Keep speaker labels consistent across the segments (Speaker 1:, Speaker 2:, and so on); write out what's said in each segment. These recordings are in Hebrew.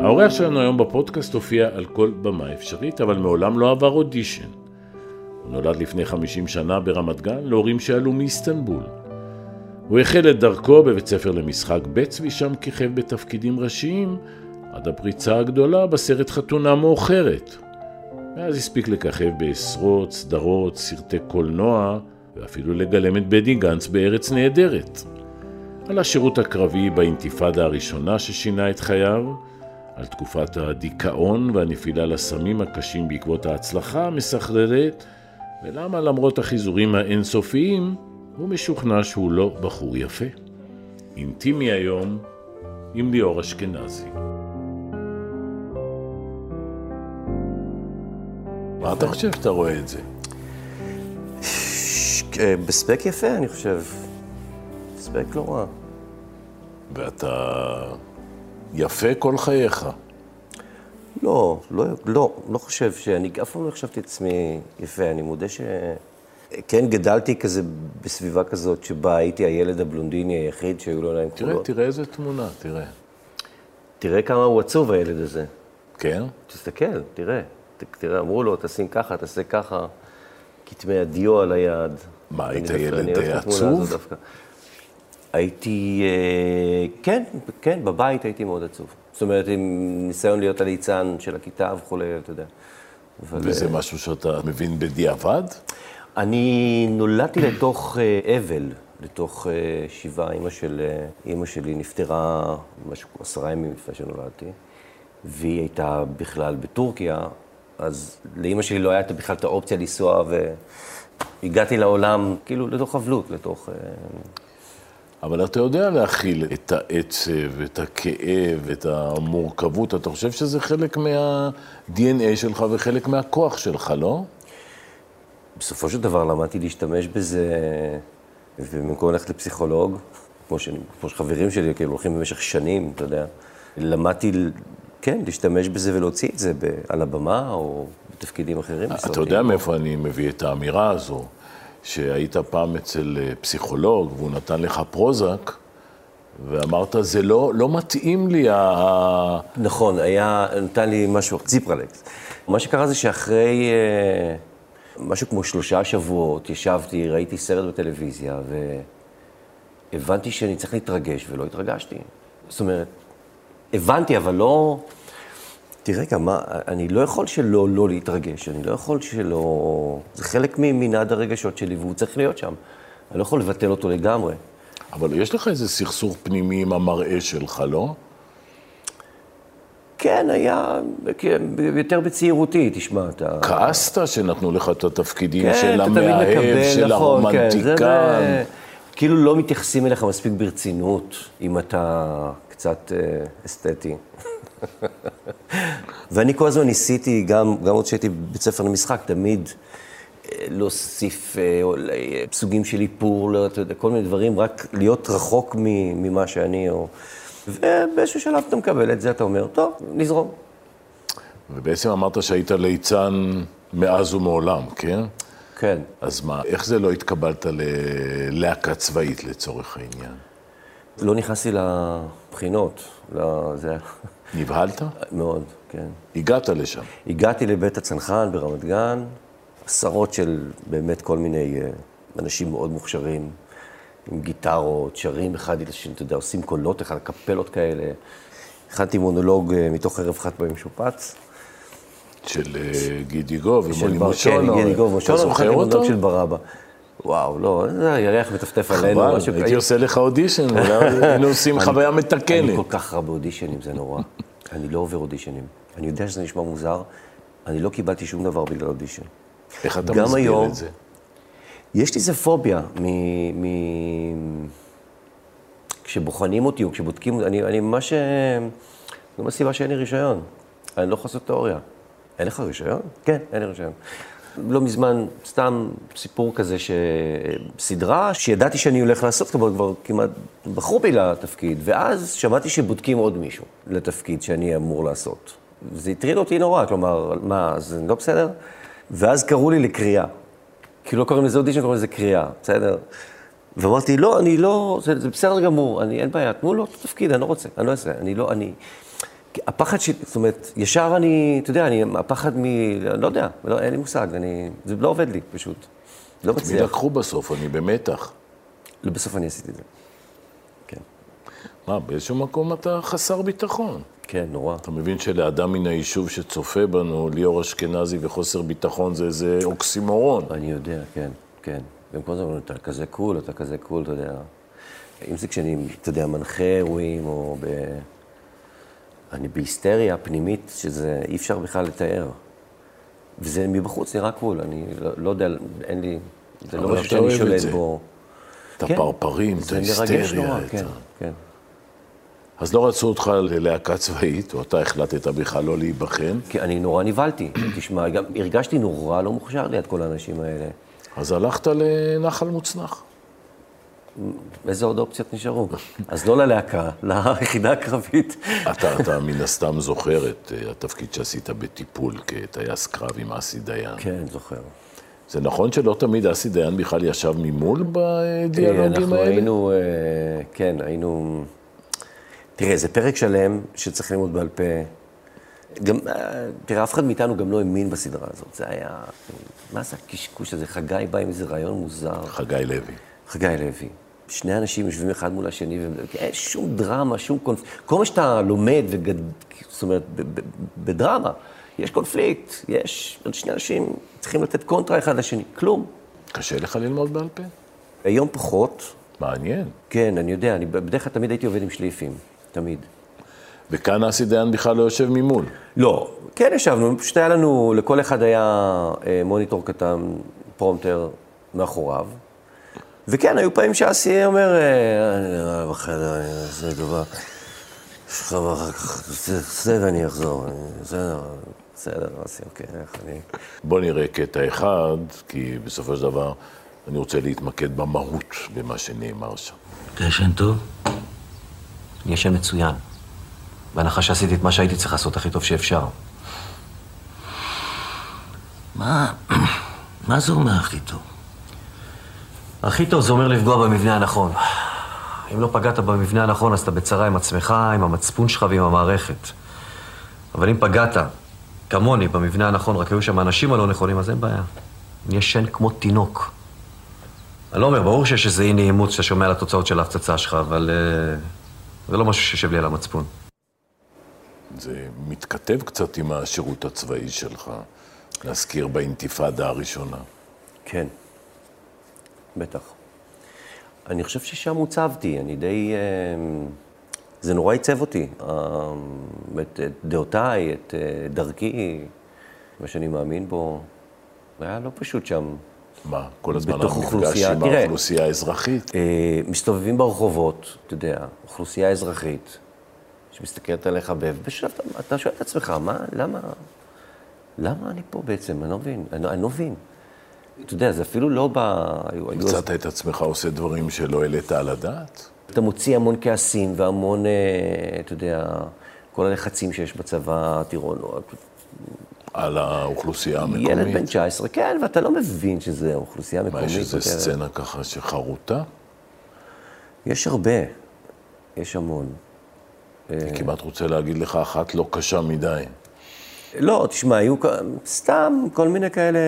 Speaker 1: האורח שלנו היום בפודקאסט הופיע על כל במה אפשרית, אבל מעולם לא עבר אודישן. הוא נולד לפני 50 שנה ברמת גן להורים שעלו מאיסטנבול. הוא החל את דרכו בבית ספר למשחק ב' צבי שם כיכב בתפקידים ראשיים, עד הפריצה הגדולה בסרט חתונה מאוחרת. ואז הספיק לככב בעשרות סדרות, סרטי קולנוע, ואפילו לגלם את בדי גנץ בארץ נהדרת. על השירות הקרבי באינתיפאדה הראשונה ששינה את חייו, על תקופת הדיכאון והנפילה לסמים הקשים בעקבות ההצלחה המסחררת, ולמה למרות החיזורים האינסופיים, הוא משוכנע שהוא לא בחור יפה. אינטימי היום עם ליאור אשכנזי. מה אתה חושב שאתה רואה את זה?
Speaker 2: אה, בספק יפה, אני חושב. ספק לא רע.
Speaker 1: ואתה יפה כל חייך.
Speaker 2: לא, לא, לא, לא חושב שאני, אף פעם לא חשבתי את עצמי יפה, אני מודה ש... כן, גדלתי כזה בסביבה כזאת שבה הייתי הילד הבלונדיני היחיד שהיו לו עיניים
Speaker 1: תראה, תראה איזה תמונה, תראה.
Speaker 2: תראה כמה הוא עצוב, הילד הזה.
Speaker 1: כן?
Speaker 2: תסתכל, תראה. ת- תראה, אמרו לו, תשים ככה, תעשה ככה. כתמי הדיו על היד.
Speaker 1: מה, היית ילד עצוב?
Speaker 2: הייתי, אה, כן, כן, בבית הייתי מאוד עצוב. זאת אומרת, עם ניסיון להיות הליצן של הכיתה וכולי, אתה יודע. אבל,
Speaker 1: וזה
Speaker 2: אה,
Speaker 1: משהו שאתה מבין בדיעבד?
Speaker 2: אני נולדתי לתוך אה, אבל, לתוך שבעה. אימא, של, אימא שלי נפטרה משהו עשרה ימים לפני שנולדתי, והיא הייתה בכלל בטורקיה, אז לאימא שלי לא הייתה בכלל את האופציה לנסוע, והגעתי לעולם כאילו לתוך אבלות, לתוך...
Speaker 1: אבל אתה יודע להכיל את העצב, את הכאב, את המורכבות. אתה חושב שזה חלק מה-DNA שלך וחלק מהכוח שלך, לא?
Speaker 2: בסופו של דבר למדתי להשתמש בזה, ובמקום ללכת לפסיכולוג, כמו, שאני, כמו שחברים שלי כאילו הולכים במשך שנים, אתה יודע, למדתי, כן, להשתמש בזה ולהוציא את זה ב, על הבמה או בתפקידים אחרים.
Speaker 1: אתה. יודע מאיפה אני מביא את האמירה הזו, שהיית פעם אצל אה, פסיכולוג והוא נתן לך פרוזק, ואמרת, זה לא, לא מתאים לי, ה...
Speaker 2: נכון, היה, נתן לי משהו, ציפרלקס. מה שקרה זה שאחרי אה, משהו כמו שלושה שבועות, ישבתי, ראיתי סרט בטלוויזיה, והבנתי שאני צריך להתרגש, ולא התרגשתי. זאת אומרת, הבנתי, אבל לא... תראה מה, אני לא יכול שלא לא להתרגש, אני לא יכול שלא... זה חלק ממנעד הרגשות שלי, והוא צריך להיות שם. אני לא יכול לבטל אותו לגמרי.
Speaker 1: אבל יש לך איזה סכסוך פנימי עם המראה שלך, לא?
Speaker 2: כן, היה, כן, יותר בצעירותי, תשמע, אתה...
Speaker 1: כעסת שנתנו לך את התפקידים
Speaker 2: כן,
Speaker 1: של המאהב, של
Speaker 2: נכון, כן, זה
Speaker 1: הרומנטיקן.
Speaker 2: כאילו לא מתייחסים אליך מספיק ברצינות, אם אתה קצת אה, אסתטי. ואני כל הזמן ניסיתי, גם, גם עוד שהייתי בבית ספר למשחק, תמיד אה, להוסיף אה, או, אה, סוגים של איפור, לא, אתה יודע, כל מיני דברים, רק להיות רחוק ממה שאני, או... ובאיזשהו שלב אתה מקבל את זה, אתה אומר, טוב, נזרום.
Speaker 1: ובעצם אמרת שהיית ליצן מאז ומעולם, כן?
Speaker 2: כן.
Speaker 1: אז מה, איך זה לא התקבלת ללהקה צבאית לצורך העניין?
Speaker 2: לא נכנסתי לבחינות, לא, זה
Speaker 1: נבהלת?
Speaker 2: מאוד, כן.
Speaker 1: הגעת לשם.
Speaker 2: הגעתי לבית הצנחן ברמת גן, עשרות של באמת כל מיני אה, אנשים מאוד מוכשרים, עם גיטרות, שרים אחד את השני, אתה יודע, עושים קולות אחד, קפלות כאלה. הכנתי מונולוג אה, מתוך ערב חת במשופץ.
Speaker 1: של אה, גידי גוב
Speaker 2: של
Speaker 1: ומוני
Speaker 2: בר-
Speaker 1: מושונו.
Speaker 2: כן, גידי גוב
Speaker 1: אתה
Speaker 2: מושונו,
Speaker 1: זוכר
Speaker 2: הכנתי? מונולוג של ברבא. וואו, לא, זה הירח מטפטף עלינו.
Speaker 1: חבל, הייתי עושה לך אודישן, היינו עושים חוויה
Speaker 2: אני
Speaker 1: מתקנת.
Speaker 2: כל כך רע באודישנים, זה נורא. אני לא עובר אודישנים. אני יודע שזה נשמע מוזר, אני לא קיבלתי שום דבר בגלל אודישן.
Speaker 1: איך אתה מסביר
Speaker 2: היום-
Speaker 1: את זה?
Speaker 2: יש לי איזה פוביה מ... מ... כשבוחנים אותי או כשבודקים, אני, אני ממש... זו הסיבה שאין לי רישיון. אני לא יכול לעשות תיאוריה. אין לך רישיון? כן, אין לי רישיון. לא מזמן, סתם סיפור כזה, שסדרה שידעתי שאני הולך לעשות, כבר, כבר כמעט בחרו בי לתפקיד, ואז שמעתי שבודקים עוד מישהו לתפקיד שאני אמור לעשות. זה הטריד אותי נורא, כלומר, מה, זה לא בסדר? ואז קראו לי לקריאה. כאילו לא קוראים לזה אודישן, קוראים לזה קריאה, בסדר? ואמרתי, לא, אני לא, זה, זה בסדר גמור, אני, אין בעיה, תנו לו את התפקיד, אני לא רוצה, אני לא אעשה, אני לא, אני... הפחד שלי, זאת אומרת, ישר אני, אתה יודע, אני, הפחד מ... לא יודע, לא, אין לי מושג, אני, זה לא עובד לי פשוט. לא
Speaker 1: מי
Speaker 2: מצליח.
Speaker 1: לקחו בסוף? אני במתח.
Speaker 2: לא, בסוף אני עשיתי את זה. כן,
Speaker 1: מה, באיזשהו מקום אתה חסר ביטחון.
Speaker 2: כן, נורא.
Speaker 1: אתה מבין שלאדם מן היישוב שצופה בנו, ליאור אשכנזי וחוסר ביטחון זה איזה אוקסימורון.
Speaker 2: אני יודע, כן, כן. והם כל הזמן אומרים, אתה כזה cool, אתה כזה cool, אתה יודע. אם זה כשאני, אתה יודע, מנחה אירועים, או ב... אני בהיסטריה פנימית, שזה אי אפשר בכלל לתאר. וזה מבחוץ נראה cool, אני לא, לא יודע, אין לי... זה לא משהו שאני שולט. בו.
Speaker 1: את
Speaker 2: כן.
Speaker 1: הפרפרים, את ההיסטריה.
Speaker 2: נורא,
Speaker 1: את
Speaker 2: כן,
Speaker 1: ה-
Speaker 2: כן.
Speaker 1: אז לא רצו אותך ללהקה צבאית, או אתה החלטת בכלל לא להיבחן,
Speaker 2: כי אני נורא נבהלתי. תשמע, גם הרגשתי נורא לא מוכשר ליד כל האנשים האלה.
Speaker 1: אז הלכת לנחל מוצנח.
Speaker 2: איזה עוד אופציות נשארו? אז לא ללהקה, ליחידה הקרבית.
Speaker 1: אתה, אתה מן הסתם זוכר את אה, התפקיד שעשית בטיפול כטייס קרב עם אסי דיין.
Speaker 2: כן, זוכר.
Speaker 1: זה נכון שלא תמיד אסי דיין בכלל ישב ממול בדיאלוגים
Speaker 2: אנחנו
Speaker 1: האלה?
Speaker 2: היינו, אה, כן, היינו... תראה, זה פרק שלם שצריך ללמוד בעל פה. גם, אה, תראה, אף אחד מאיתנו גם לא האמין בסדרה הזאת. זה היה... מה זה הקשקוש הזה? חגי בא עם איזה רעיון מוזר.
Speaker 1: חגי לוי.
Speaker 2: חגי לוי. שני אנשים יושבים אחד מול השני, ואין שום דרמה, שום קונפליקט. כל מה שאתה לומד, וגד... זאת אומרת, ב- ב- בדרמה, יש קונפליקט, יש... שני אנשים צריכים לתת קונטרה אחד לשני. כלום.
Speaker 1: קשה לך ללמוד בעל פה?
Speaker 2: היום פחות,
Speaker 1: מעניין.
Speaker 2: כן, אני יודע, אני בדרך כלל תמיד הייתי עובד עם שליפים, תמיד.
Speaker 1: וכאן אסי דיין בכלל לא יושב ממול.
Speaker 2: לא, כן ישבנו, פשוט היה לנו, לכל אחד היה אה, מוניטור קטן, פרומטר מאחוריו. וכן, היו פעמים שאסי אומר, אה, אני נראה בחדר, אני אעשה טובה. יש לך אחר כך, תעשה ואני אחזור. אני- בסדר, בסדר, אסי, אוקיי, איך אני...
Speaker 1: בוא נראה קטע אחד, כי בסופו של דבר אני רוצה להתמקד במהות, במה שנאמר שם.
Speaker 3: אתה ישן טוב? אני ישן מצוין. בהנחה שעשיתי את מה שהייתי צריך לעשות הכי טוב שאפשר. מה... מה זה אומר הכי טוב? הכי טוב זה אומר לפגוע במבנה הנכון. אם לא פגעת במבנה הנכון, אז אתה בצרה עם עצמך, עם המצפון שלך ועם המערכת. אבל אם פגעת, כמוני, במבנה הנכון, רק היו שם האנשים הלא נכונים, אז אין בעיה. אני ישן כמו תינוק. אני לא אומר, ברור שיש איזה אי נעימות שאתה שומע על התוצאות של ההפצצה שלך, אבל uh, זה לא משהו שיושב לי על המצפון.
Speaker 1: זה מתכתב קצת עם השירות הצבאי שלך, להזכיר באינתיפאדה הראשונה.
Speaker 2: כן, בטח. אני חושב ששם עוצבתי, אני די... אה, זה נורא עיצב אותי, אה, את, את דעותיי, את אה, דרכי, מה שאני מאמין בו. היה לא פשוט שם.
Speaker 1: מה, כל הזמן המפגש עם. האוכלוסייה האזרחית?
Speaker 2: אה, מסתובבים ברחובות, אתה יודע, אוכלוסייה אזרחית, שמסתכלת עליך, ובשלב אתה, אתה שואל את עצמך, מה, למה, למה אני פה בעצם? אני לא מבין, אני, אני לא מבין. אתה יודע, זה אפילו לא ב...
Speaker 1: מצאת את עצמך עושה דברים שלא העלית על הדעת?
Speaker 2: אתה מוציא המון כעסים והמון, אה, אתה יודע, כל הלחצים שיש בצבא, טירונות.
Speaker 1: על האוכלוסייה המקומית?
Speaker 2: ילד בן 19, כן, ואתה לא מבין שזה אוכלוסייה
Speaker 1: מה,
Speaker 2: מקומית.
Speaker 1: יש איזו. סצנה ככה שחרוטה?
Speaker 2: יש הרבה, יש המון.
Speaker 1: אני כמעט רוצה להגיד לך אחת לא קשה מדי.
Speaker 2: לא, תשמע, היו סתם כל מיני כאלה...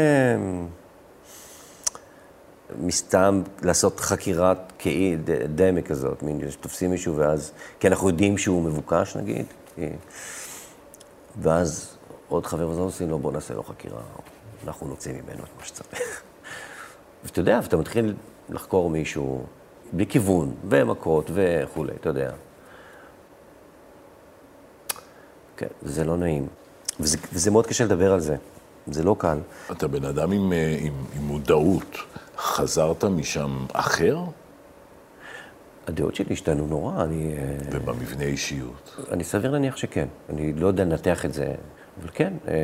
Speaker 2: מסתם לעשות חקירת כאי, ד- דמה כזאת, מין שתופסים מישהו ואז... כי אנחנו יודעים שהוא מבוקש, נגיד. כי- ואז עוד חבר וזה עושים לו, בוא נעשה לו חקירה, אנחנו נוציא ממנו את מה שצריך. ואתה יודע, ואתה מתחיל לחקור מישהו בלי כיוון, ומכות וכולי, אתה יודע. כן, זה לא נעים. וזה, וזה מאוד קשה לדבר על זה. זה לא קל.
Speaker 1: אתה בן אדם עם, אה, עם, עם מודעות. חזרת משם אחר?
Speaker 2: הדעות שלי השתנו נורא, אני, אה,
Speaker 1: ובמבנה אישיות.
Speaker 2: אני סביר להניח שכן. אני לא יודע לנתח את זה, אבל כן. אה,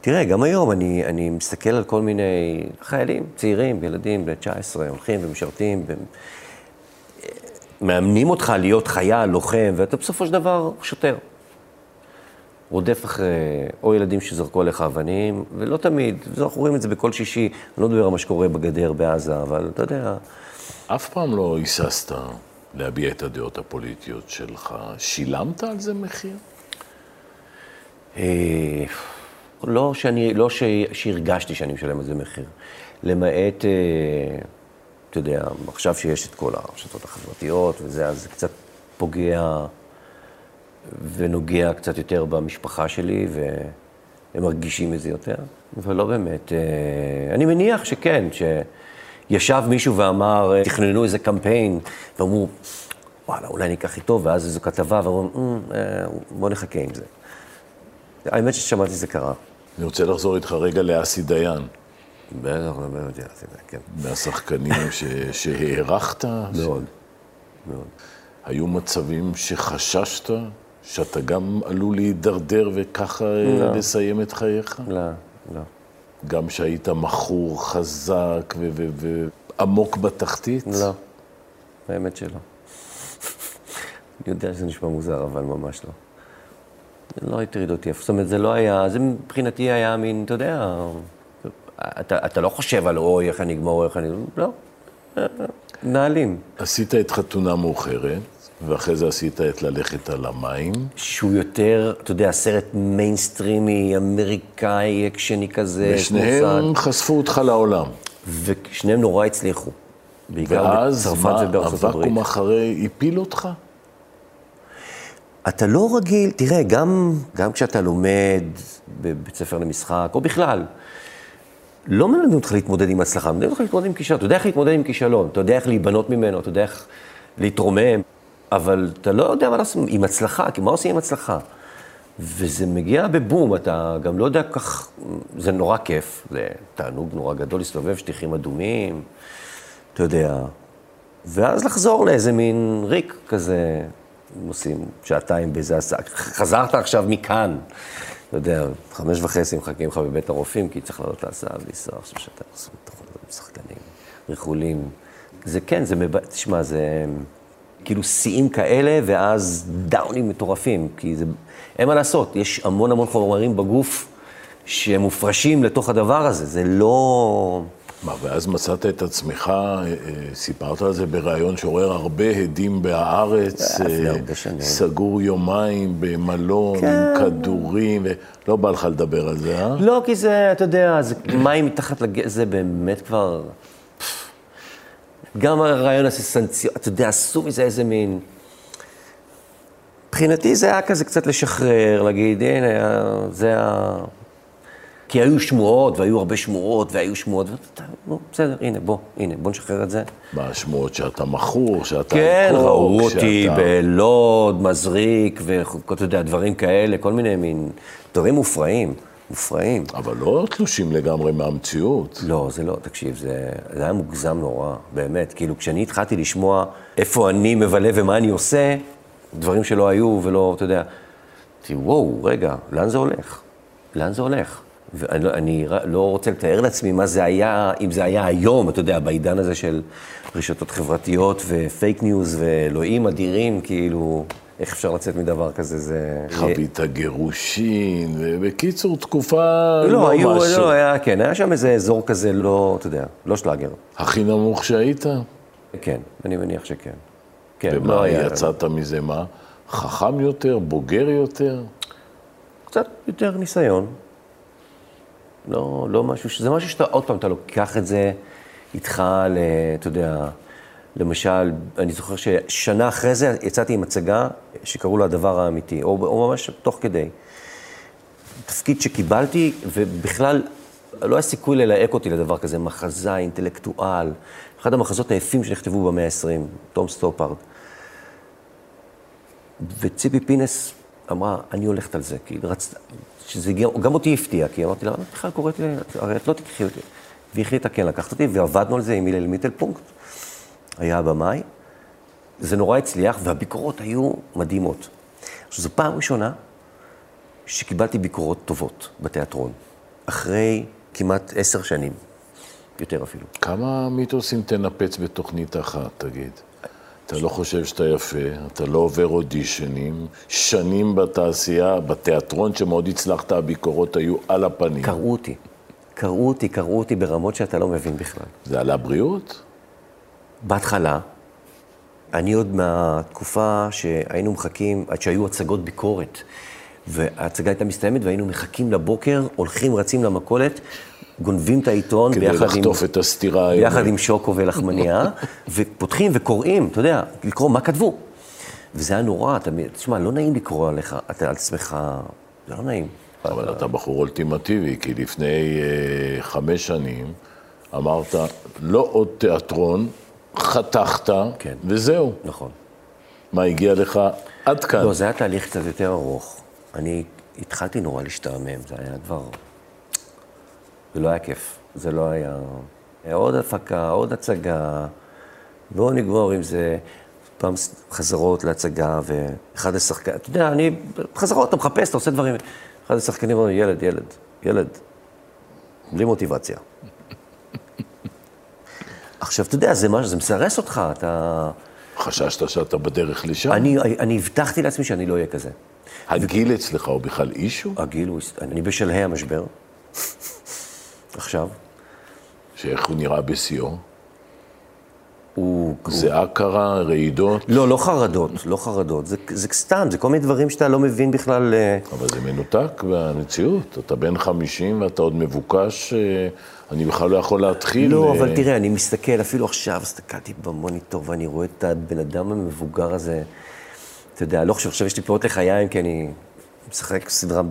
Speaker 2: תראה, גם היום אני, אני מסתכל על כל מיני חיילים, צעירים, ילדים, בני 19, הולכים ומשרתים, ומאמנים אותך להיות חייל, לוחם, ואתה בסופו של דבר שוטר. רודף אחרי, או ילדים שזרקו עליך אבנים, ולא תמיד, אנחנו רואים את זה בכל שישי, אני לא מדבר על מה שקורה בגדר בעזה, אבל אתה יודע,
Speaker 1: אף פעם לא היססת להביע את הדעות הפוליטיות שלך. שילמת על זה מחיר?
Speaker 2: אה, לא, שאני, לא ש, שהרגשתי שאני משלם על זה מחיר. למעט, אה, אתה יודע, עכשיו שיש את כל הרשתות החברתיות וזה, אז זה קצת פוגע ונוגע קצת יותר במשפחה שלי, והם מרגישים את זה יותר, אבל לא באמת. אה, אני מניח שכן, שישב מישהו ואמר, תכננו איזה קמפיין, ואמרו, וואלה, אולי ניקח איתו, ואז איזו כתבה, ואמרו, בוא נחכה עם זה. האמת ששמעתי שזה קרה.
Speaker 1: אני רוצה לחזור איתך רגע לאסי דיין.
Speaker 2: בטח, נדבר איתי אסי דיין, כן.
Speaker 1: מהשחקנים ש... שהערכת?
Speaker 2: מאוד, מאוד.
Speaker 1: היו מצבים שחששת שאתה גם עלול להידרדר וככה
Speaker 2: לא.
Speaker 1: לסיים את חייך?
Speaker 2: לא, לא.
Speaker 1: גם שהיית מכור חזק ועמוק בתחתית?
Speaker 2: לא, האמת שלא. אני יודע שזה נשמע מוזר, אבל ממש לא. זה לא הטריד אותי, זאת אומרת, זה לא היה, זה מבחינתי היה מין, אתה יודע, אתה, אתה לא חושב על אוי, איך אני אגמור, איך אני... לא, מנהלים.
Speaker 1: עשית את חתונה מאוחרת, ואחרי זה עשית את ללכת על המים.
Speaker 2: שהוא יותר, אתה יודע, סרט מיינסטרימי, אמריקאי, אקשני כזה.
Speaker 1: ושניהם
Speaker 2: מוסד.
Speaker 1: חשפו אותך לעולם.
Speaker 2: ושניהם נורא הצליחו. בעיקר
Speaker 1: ואז
Speaker 2: בצרפת
Speaker 1: מה,
Speaker 2: ובארצות הברית.
Speaker 1: הוואקום אחרי הפיל אותך?
Speaker 2: אתה לא רגיל, תראה, גם, גם כשאתה לומד בבית ספר למשחק, או בכלל, לא מלמדים אותך להתמודד עם הצלחה, מלמדים אותך להתמודד עם כישלון. אתה יודע איך להתמודד עם כישלון, אתה יודע איך להיבנות ממנו, אתה יודע איך להתרומם, אבל אתה לא יודע מה לעשות עם הצלחה, כי מה עושים עם הצלחה? וזה מגיע בבום, אתה גם לא יודע כך, זה נורא כיף, זה תענוג נורא גדול להסתובב, שטיחים אדומים, אתה יודע. ואז לחזור לאיזה מין ריק כזה, נוסעים שעתיים באיזה הסעה. חזרת עכשיו מכאן, אתה יודע, חמש וחצי מחכים לך בבית הרופאים, כי צריך לעלות להסעה ולנסוע עכשיו שאתה עושה שחקנים, ריחולים. זה כן, זה, מב... תשמע, זה כאילו שיאים כאלה, ואז דאונים מטורפים, כי זה, אין מה לעשות, יש המון המון חומרים בגוף שמופרשים לתוך הדבר הזה, זה לא...
Speaker 1: מה, ואז מצאת את עצמך, אה, אה, סיפרת על זה בריאיון שעורר הרבה הדים בהארץ,
Speaker 2: אה.
Speaker 1: סגור יומיים במלון,
Speaker 2: כן.
Speaker 1: עם כדורים, ולא בא לך לדבר על זה, אה?
Speaker 2: לא, כי זה, אתה יודע, זה מים מתחת לג... זה באמת כבר... גם הרעיון הזה סנציו... אתה יודע, עשו מזה איזה מין... מבחינתי זה היה כזה קצת לשחרר, להגיד, הנה, זה ה... כי היו שמועות, והיו הרבה שמועות, והיו שמועות, ואתה, נו, בסדר, הנה, בוא, הנה, בוא נשחרר את זה.
Speaker 1: מה, השמועות שאתה מכור, שאתה...
Speaker 2: כן, ראו אותי
Speaker 1: שאתה-
Speaker 2: בלוד, מזריק, ואתה יודע, דברים כאלה, כל מיני מין דברים מופרעים, מופרעים.
Speaker 1: אבל לא תלושים לגמרי מהמציאות.
Speaker 2: לא, זה לא, תקשיב, זה, זה היה מוגזם נורא, באמת. כאילו, כשאני התחלתי לשמוע איפה אני מבלה ומה אני עושה, דברים שלא היו ולא, אתה יודע, אמרתי, וואו, רגע, לאן זה הולך? לאן זה הולך? ואני לא- אני לא רוצה לתאר לעצמי מה זה היה, אם זה היה היום, אתה יודע, בעידן הזה של רשתות חברתיות ופייק ניוז ואלוהים אדירים, כאילו, איך אפשר לצאת מדבר כזה? זה...
Speaker 1: חווית גירושין, ובקיצור, תקופה
Speaker 2: לא,
Speaker 1: לא
Speaker 2: היו,
Speaker 1: משהו.
Speaker 2: לא, היה, כן, היה שם איזה אזור כזה, לא, אתה יודע, לא שלאגר.
Speaker 1: הכי נמוך שהיית?
Speaker 2: כן, אני מניח שכן. כן,
Speaker 1: ומה,
Speaker 2: לא היה...
Speaker 1: יצאת מזה מה? חכם יותר, בוגר יותר?
Speaker 2: קצת יותר ניסיון. לא, לא משהו, זה משהו שאתה, עוד פעם, אתה לוקח את זה איתך, ל, אתה יודע, למשל, אני זוכר ששנה אחרי זה יצאתי עם הצגה שקראו לה הדבר האמיתי, או, או ממש תוך כדי. תפקיד שקיבלתי, ובכלל, לא היה סיכוי ללהק אותי לדבר כזה, מחזאי, אינטלקטואל, אחד המחזות היפים שנכתבו במאה ה-20, תום סטופארד. וציפי פינס אמרה, אני הולכת על זה, כי רצת, שזה גם אותי הפתיע, כי אמרתי לה, "למה את בכלל קוראת לי, הרי את לא תקחי אותי. והיא החליטה כן לקחת אותי, ועבדנו על זה עם הלל מיטלפונקט, היה הבמאי. זה נורא הצליח, והביקורות היו מדהימות. עכשיו, זו פעם ראשונה שקיבלתי ביקורות טובות בתיאטרון, אחרי כמעט עשר שנים, יותר אפילו.
Speaker 1: כמה מיתוסים תנפץ בתוכנית אחת, תגיד? אתה לא חושב שאתה יפה, אתה לא עובר אודישנים, שנים בתעשייה, בתיאטרון שמאוד הצלחת, הביקורות היו על הפנים.
Speaker 2: קראו אותי, קראו אותי, קראו אותי ברמות שאתה לא מבין בכלל.
Speaker 1: זה על הבריאות?
Speaker 2: בהתחלה, אני עוד מהתקופה שהיינו מחכים, עד שהיו הצגות ביקורת. וההצגה הייתה מסתיימת והיינו מחכים לבוקר, הולכים, רצים למכולת, גונבים את העיתון
Speaker 1: כדי
Speaker 2: ביחד עם...
Speaker 1: לחטוף את הסתירה
Speaker 2: ביחד. עם שוקו ולחמניה, ופותחים וקוראים, אתה יודע, לקרוא מה כתבו. וזה היה נורא, אתה, תשמע, לא נעים לקרוא עליך, אתה על עצמך, זה לא נעים.
Speaker 1: אבל אתה בחור אולטימטיבי, כי לפני אה, חמש שנים אמרת, לא עוד תיאטרון, חתכת,
Speaker 2: כן.
Speaker 1: וזהו.
Speaker 2: נכון.
Speaker 1: מה הגיע לך עד כאן?
Speaker 2: לא, זה היה תהליך קצת יותר ארוך. אני התחלתי נורא להשתעמם, זה היה כבר... זה לא היה כיף. זה לא היה... היה עוד הפקה, עוד הצגה, בואו נגמור עם זה. פעם חזרות להצגה, ואחד השחקנים, אתה יודע, אני... חזרות, אתה מחפש, אתה עושה דברים. אחד השחקנים אומר, ילד, ילד, ילד, בלי מוטיבציה. עכשיו, אתה יודע, זה משהו, זה מסרס אותך, אתה...
Speaker 1: חששת שאתה בדרך לשם?
Speaker 2: אני, אני הבטחתי לעצמי שאני לא אהיה כזה.
Speaker 1: הגיל אצלך הוא בכלל אישו?
Speaker 2: הגיל הוא... אני בשלהי המשבר. עכשיו.
Speaker 1: שאיך הוא נראה בשיאו?
Speaker 2: הוא...
Speaker 1: זיעה קרה, רעידות?
Speaker 2: לא, לא חרדות, לא חרדות. זה, זה סתם, זה כל מיני דברים שאתה לא מבין בכלל... אה,
Speaker 1: אבל זה מנותק מהמציאות. אתה בן 50 ואתה עוד מבוקש, אה, אני בכלל לא יכול להתחיל.
Speaker 2: לא,
Speaker 1: אה,
Speaker 2: אבל תראה, אני מסתכל, אפילו עכשיו הסתכלתי במוניטור ואני רואה את הבן אדם המבוגר הזה. אתה יודע, לא חושב, עכשיו יש לי פאות לחיים, כי אני משחק סדרה,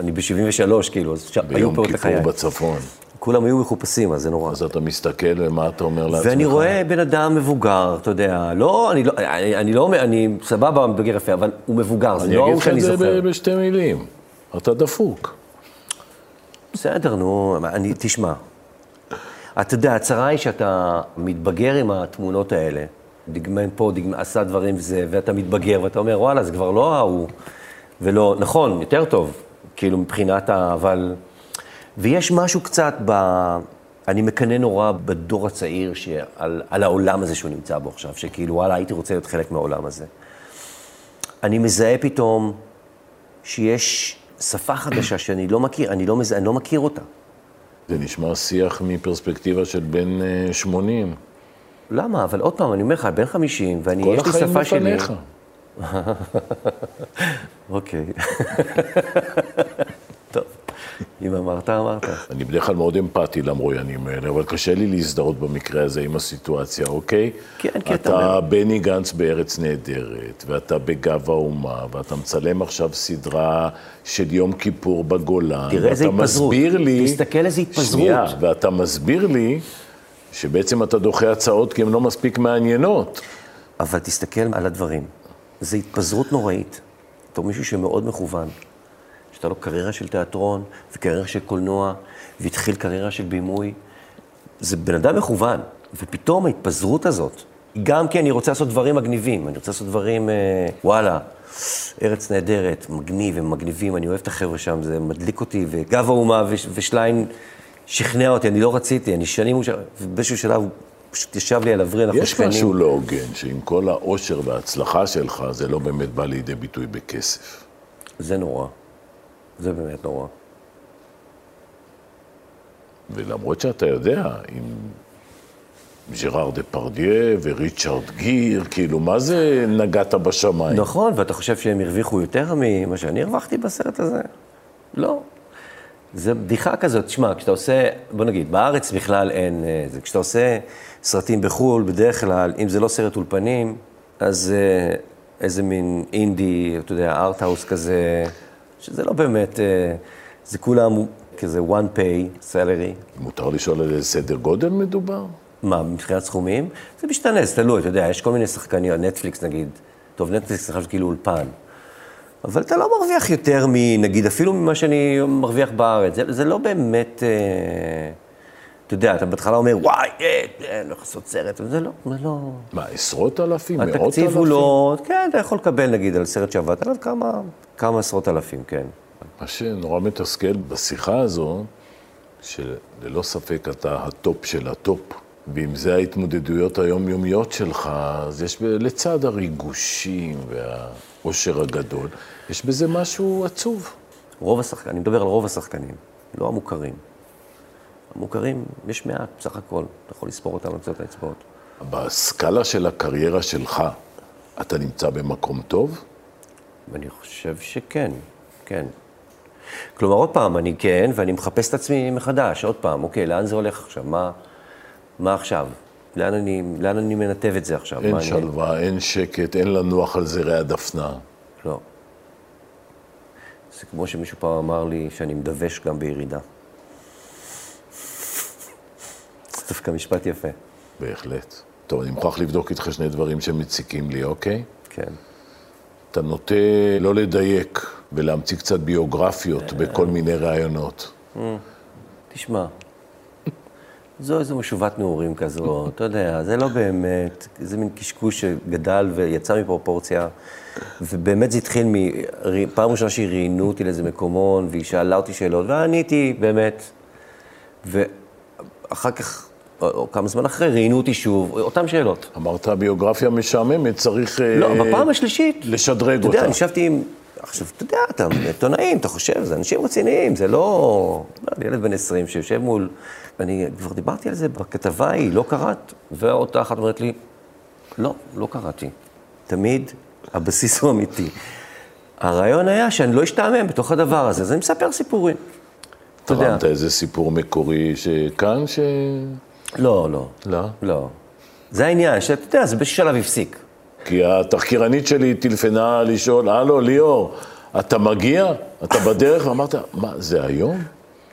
Speaker 2: אני ב-73, כאילו, אז היו
Speaker 1: ביום
Speaker 2: פאות
Speaker 1: כיפור
Speaker 2: לחיים.
Speaker 1: בצפון.
Speaker 2: כולם היו מחופשים, אז זה נורא.
Speaker 1: אז אתה מסתכל ומה אתה אומר לעצמך?
Speaker 2: ואני רואה בן אדם מבוגר, אתה יודע, לא, אני לא, אני, אני לא אומר, אני סבבה, מבוגר יפה, אבל הוא מבוגר, זה
Speaker 1: אני
Speaker 2: לא
Speaker 1: אגיד
Speaker 2: ההוא
Speaker 1: לך את
Speaker 2: שאני
Speaker 1: זה
Speaker 2: זוכר.
Speaker 1: ב- בשתי מילים. אתה דפוק.
Speaker 2: בסדר, נו, אני, תשמע. אתה יודע, הצרה היא שאתה מתבגר עם התמונות האלה. דגמן פה, דגמן, עשה דברים וזה, ואתה מתבגר, ואתה אומר, וואלה, זה כבר לא ההוא. ולא, נכון, יותר טוב, כאילו, מבחינת ה... אבל... ויש משהו קצת ב... אני מקנא נורא בדור הצעיר שעל, על העולם הזה שהוא נמצא בו עכשיו, שכאילו, וואלה, הייתי רוצה להיות חלק מהעולם הזה. אני מזהה פתאום שיש שפה חדשה שאני לא מכיר, אני לא, מזהה, אני לא מכיר אותה.
Speaker 1: זה נשמע שיח מפרספקטיבה של בן אה, 80.
Speaker 2: למה? אבל עוד פעם, אני אומר לך, בן 50, ואני,
Speaker 1: כל
Speaker 2: יש לי
Speaker 1: החיים
Speaker 2: שפה שלי.
Speaker 1: לפניך.
Speaker 2: אוקיי. אם אמרת, אמרת.
Speaker 1: אני בדרך כלל מאוד אמפתי למרואיינים האלה, אבל קשה לי להזדהות במקרה הזה עם הסיטואציה, אוקיי?
Speaker 2: כן, כי אתה
Speaker 1: אתה בני גנץ בארץ נהדרת, ואתה בגב האומה, ואתה מצלם עכשיו סדרה של יום כיפור בגולן.
Speaker 2: תראה איזה התפזרות.
Speaker 1: מסביר לי...
Speaker 2: תסתכל איזה התפזרות.
Speaker 1: שנייה, ואתה מסביר לי שבעצם אתה דוחה הצעות כי הן לא מספיק מעניינות.
Speaker 2: אבל תסתכל על הדברים. זו התפזרות נוראית. בתור מישהו שמאוד מכוון. שהייתה לו קריירה של תיאטרון, וקריירה של קולנוע, והתחיל קריירה של בימוי. זה בן אדם מכוון, ופתאום ההתפזרות הזאת, גם כי אני רוצה לעשות דברים מגניבים, אני רוצה לעשות דברים, אה, וואלה, ארץ נהדרת, מגניב, הם מגניבים, אני אוהב את החבר'ה שם, זה מדליק אותי, וגב האומה וש- ושליין שכנע אותי, אני לא רציתי, אני שנים, ובאיזשהו שלב הוא פשוט ישב לי על הווריד, אנחנו
Speaker 1: יש
Speaker 2: שכנים.
Speaker 1: משהו לא הוגן, שעם כל העושר וההצלחה שלך, זה לא באמת בא לידי ביטוי בכסף.
Speaker 2: זה נורא. זה באמת נורא.
Speaker 1: ולמרות שאתה יודע, עם ז'ראר דה פרדיה וריצ'רד גיר, כאילו, מה זה נגעת בשמיים?
Speaker 2: נכון, ואתה חושב שהם הרוויחו יותר ממה שאני הרווחתי בסרט הזה? לא. זה בדיחה כזאת, תשמע, כשאתה עושה, בוא נגיד, בארץ בכלל אין, אה, זה, כשאתה עושה סרטים בחו"ל, בדרך כלל, אם זה לא סרט אולפנים, אז אה, איזה מין אינדי, אתה יודע, ארטהאוס כזה, שזה לא באמת, אה, זה כולם כזה one pay salary.
Speaker 1: מותר לשאול על איזה סדר גודל מדובר?
Speaker 2: מה, מבחינת סכומים? זה משתנה, זה תלוי, אתה יודע, יש כל מיני שחקנים, נטפליקס נגיד, טוב, נטפליקס נחשב כאילו אולפן, אבל אתה לא מרוויח יותר מנגיד, אפילו ממה שאני מרוויח בארץ, זה, זה לא באמת, אה, אתה יודע, אתה בהתחלה אומר, וואי, אה, אה, לא יכול לעשות סרט, זה לא, זה לא...
Speaker 1: מה, עשרות אלפים? מאות אלפים?
Speaker 2: התקציב הוא לא, כן, אתה יכול לקבל נגיד על סרט שעבדת עליו כמה, כמה עשרות אלפים, כן.
Speaker 1: מה שנורא מתסכל בשיחה הזו, שללא ספק אתה הטופ של הטופ, ואם זה ההתמודדויות היומיומיות שלך, אז יש ב- לצד הריגושים והעושר הגדול, יש בזה משהו עצוב.
Speaker 2: רוב השחקנים, אני מדבר על רוב השחקנים, לא המוכרים. המוכרים, יש מעט בסך הכל, אתה יכול לספור אותם על קצות האצבעות.
Speaker 1: בסקאלה של הקריירה שלך, אתה נמצא במקום טוב?
Speaker 2: ואני חושב שכן, כן. כלומר, עוד פעם, אני כן, ואני מחפש את עצמי מחדש, עוד פעם, אוקיי, לאן זה הולך עכשיו? מה, מה עכשיו? לאן אני, לאן אני מנתב את זה עכשיו?
Speaker 1: אין
Speaker 2: מה אני-
Speaker 1: שלווה, אין שקט, אין לנוח על זרי הדפנה.
Speaker 2: לא. זה כמו שמישהו פעם אמר לי שאני מדווש גם בירידה. זה דווקא משפט יפה,
Speaker 1: בהחלט. טוב, אני מוכרח לבדוק איתך שני דברים שמציקים לי, אוקיי?
Speaker 2: כן.
Speaker 1: אתה נוטה לא לדייק ולהמציא קצת ביוגרפיות בכל מיני ראיונות.
Speaker 2: תשמע, זו איזו משובת נעורים כזו, אתה יודע, זה לא באמת, זה מין קשקוש שגדל ויצא מפרופורציה, ובאמת זה התחיל מפעם ראשונה שראיינו אותי לאיזה מקומון, והיא שאלה אותי שאלות, ועניתי, באמת. ואחר כך, או, או כמה זמן אחרי, ראיינו אותי שוב, אותן שאלות.
Speaker 1: אמרת ביוגרפיה משעממת, צריך אה,
Speaker 2: לא, בפעם השלישית.
Speaker 1: לשדרג
Speaker 2: אתה
Speaker 1: אותה.
Speaker 2: יודע, אני ישבתי עם... עכשיו, אתה יודע, אתה עיתונאים, אתה חושב, זה אנשים רציניים, זה לא... לא, ילד בן 20 שיושב מול... ואני כבר דיברתי על זה בכתבה ההיא, לא קראת? ואותה אחת אומרת לי, לא, לא קראתי. תמיד הבסיס הוא אמיתי. הרעיון היה שאני לא אשתעמם בתוך הדבר הזה, אז אני מספר סיפורים. אתה.
Speaker 1: תרמת איזה סיפור מקורי שכאן, ש...
Speaker 2: לא, לא.
Speaker 1: לא?
Speaker 2: לא. זה העניין, שאתה יודע, זה באיזשהו שלב הפסיק.
Speaker 1: כי התחקירנית שלי טלפנה לשאול, הלו, ליאור, אתה מגיע? אתה בדרך? ואמרת, מה, זה היום?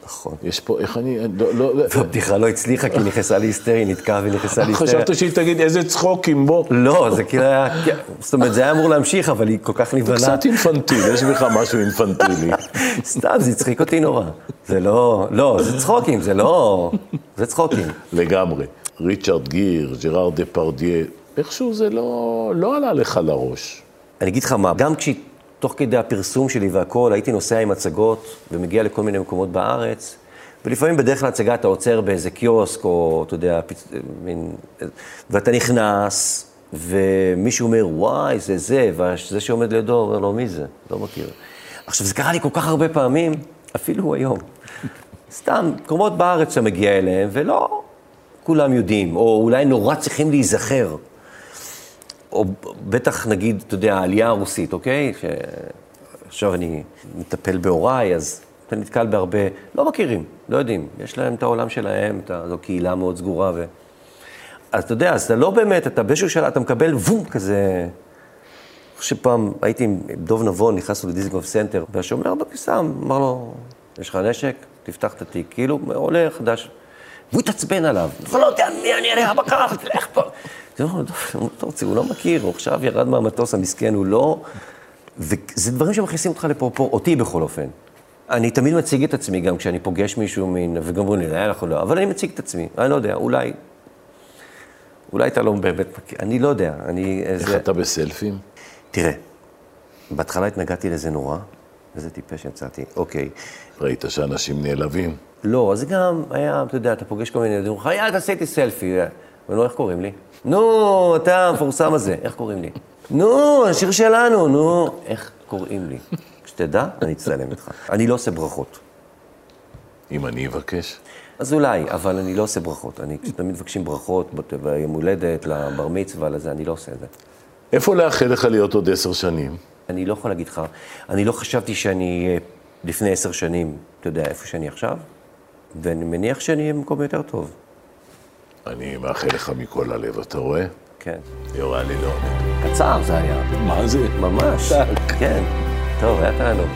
Speaker 2: נכון.
Speaker 1: יש פה, איך אני... לא, לא,
Speaker 2: הבדיחה לא הצליחה כי היא נכנסה להיסטריה, נתקעה ונכנסה להיסטריה.
Speaker 1: חשבת שהיא תגיד איזה צחוקים, בוא.
Speaker 2: לא, זה כאילו היה, זאת אומרת, זה היה אמור להמשיך, אבל היא כל כך נבהלה.
Speaker 1: קצת אינפנטיל, יש בך משהו אינפנטילי.
Speaker 2: סתם, זה הצחיק אותי נורא. זה לא, לא, זה צחוקים, זה לא, זה צחוקים.
Speaker 1: לגמרי. ריצ'רד גיר, ג'ראר דה פרדיה, איכשהו זה לא, לא עלה לך לראש.
Speaker 2: אני אגיד לך מה, גם כשתוך כדי הפרסום שלי והכול, הייתי נוסע עם הצגות ומגיע לכל מיני מקומות בארץ, ולפעמים בדרך להצגה אתה עוצר באיזה קיוסק, או אתה יודע, פיצ... מין... ואתה נכנס, ומישהו אומר, וואי, זה זה, וזה שעומד לידו אומר לו, מי זה? לא מכיר. עכשיו, זה קרה לי כל כך הרבה פעמים, אפילו היום. סתם, מקומות בארץ שאתה מגיע אליהם, ולא כולם יודעים, או אולי נורא צריכים להיזכר. או בטח נגיד, אתה יודע, העלייה הרוסית, אוקיי? שעכשיו אני מטפל בהוריי, אז אתה נתקל בהרבה, לא מכירים, לא יודעים. יש להם את העולם שלהם, את ה... זו קהילה מאוד סגורה. ו... אז אתה יודע, אז אתה לא באמת, אתה באיזשהו שלב, אתה מקבל וום כזה... שפעם הייתי עם דוב נבון, נכנסנו לדיזנגוף סנטר, והשומר בכניסה אמר לו, יש לך נשק? תפתח את התיק. כאילו, עולה חדש. והוא התעצבן עליו. הוא לא יודע מי אני אראה בקר, תלך פה. זה לא, רוצה, הוא לא מכיר, הוא עכשיו ירד מהמטוס המסכן, הוא לא... וזה דברים שמכניסים אותך לפרופור, אותי בכל אופן. אני תמיד מציג את עצמי, גם כשאני פוגש מישהו מין, וגם אומרים לי, לא, אנחנו לא, אבל אני מציג את עצמי, אני לא יודע, אולי... אולי אתה לא באמת מכיר, אני לא יודע, אני...
Speaker 1: איך
Speaker 2: זה...
Speaker 1: אתה בסלפים?
Speaker 2: תראה, בהתחלה התנגדתי לזה נורא, איזה טיפש יצאתי, אוקיי.
Speaker 1: ראית שאנשים נעלבים?
Speaker 2: לא, אז גם היה, אתה יודע, אתה פוגש כל מיני ילדים, יאללה, תעשה איתי סלפי. ונו, איך קוראים לי? נו, אתה המפורסם הזה, איך קוראים לי? נו, השיר שלנו, נו, איך קוראים לי? כשתדע, אני אצטלם איתך. אני לא עושה ברכות.
Speaker 1: אם אני אבקש?
Speaker 2: אז אולי, אבל אני לא עושה ברכות. אני, כשתמיד מבקשים ברכות, ביום הולדת, לבר מצווה, לזה, אני לא עושה את זה.
Speaker 1: איפה לאחל לך להיות עוד עשר שנים?
Speaker 2: אני לא יכול להגיד לך, אני לא חשבתי שאני אהיה לפני עשר שנים, אתה יודע, איפה שאני עכשיו, ואני מניח שאני אהיה במקום יותר טוב.
Speaker 1: אני מאחל לך מכל הלב, אתה רואה?
Speaker 2: כן.
Speaker 1: יורה לי לעונג.
Speaker 2: קצר זה היה.
Speaker 1: מה זה?
Speaker 2: ממש. כן. טוב, היה תענוג.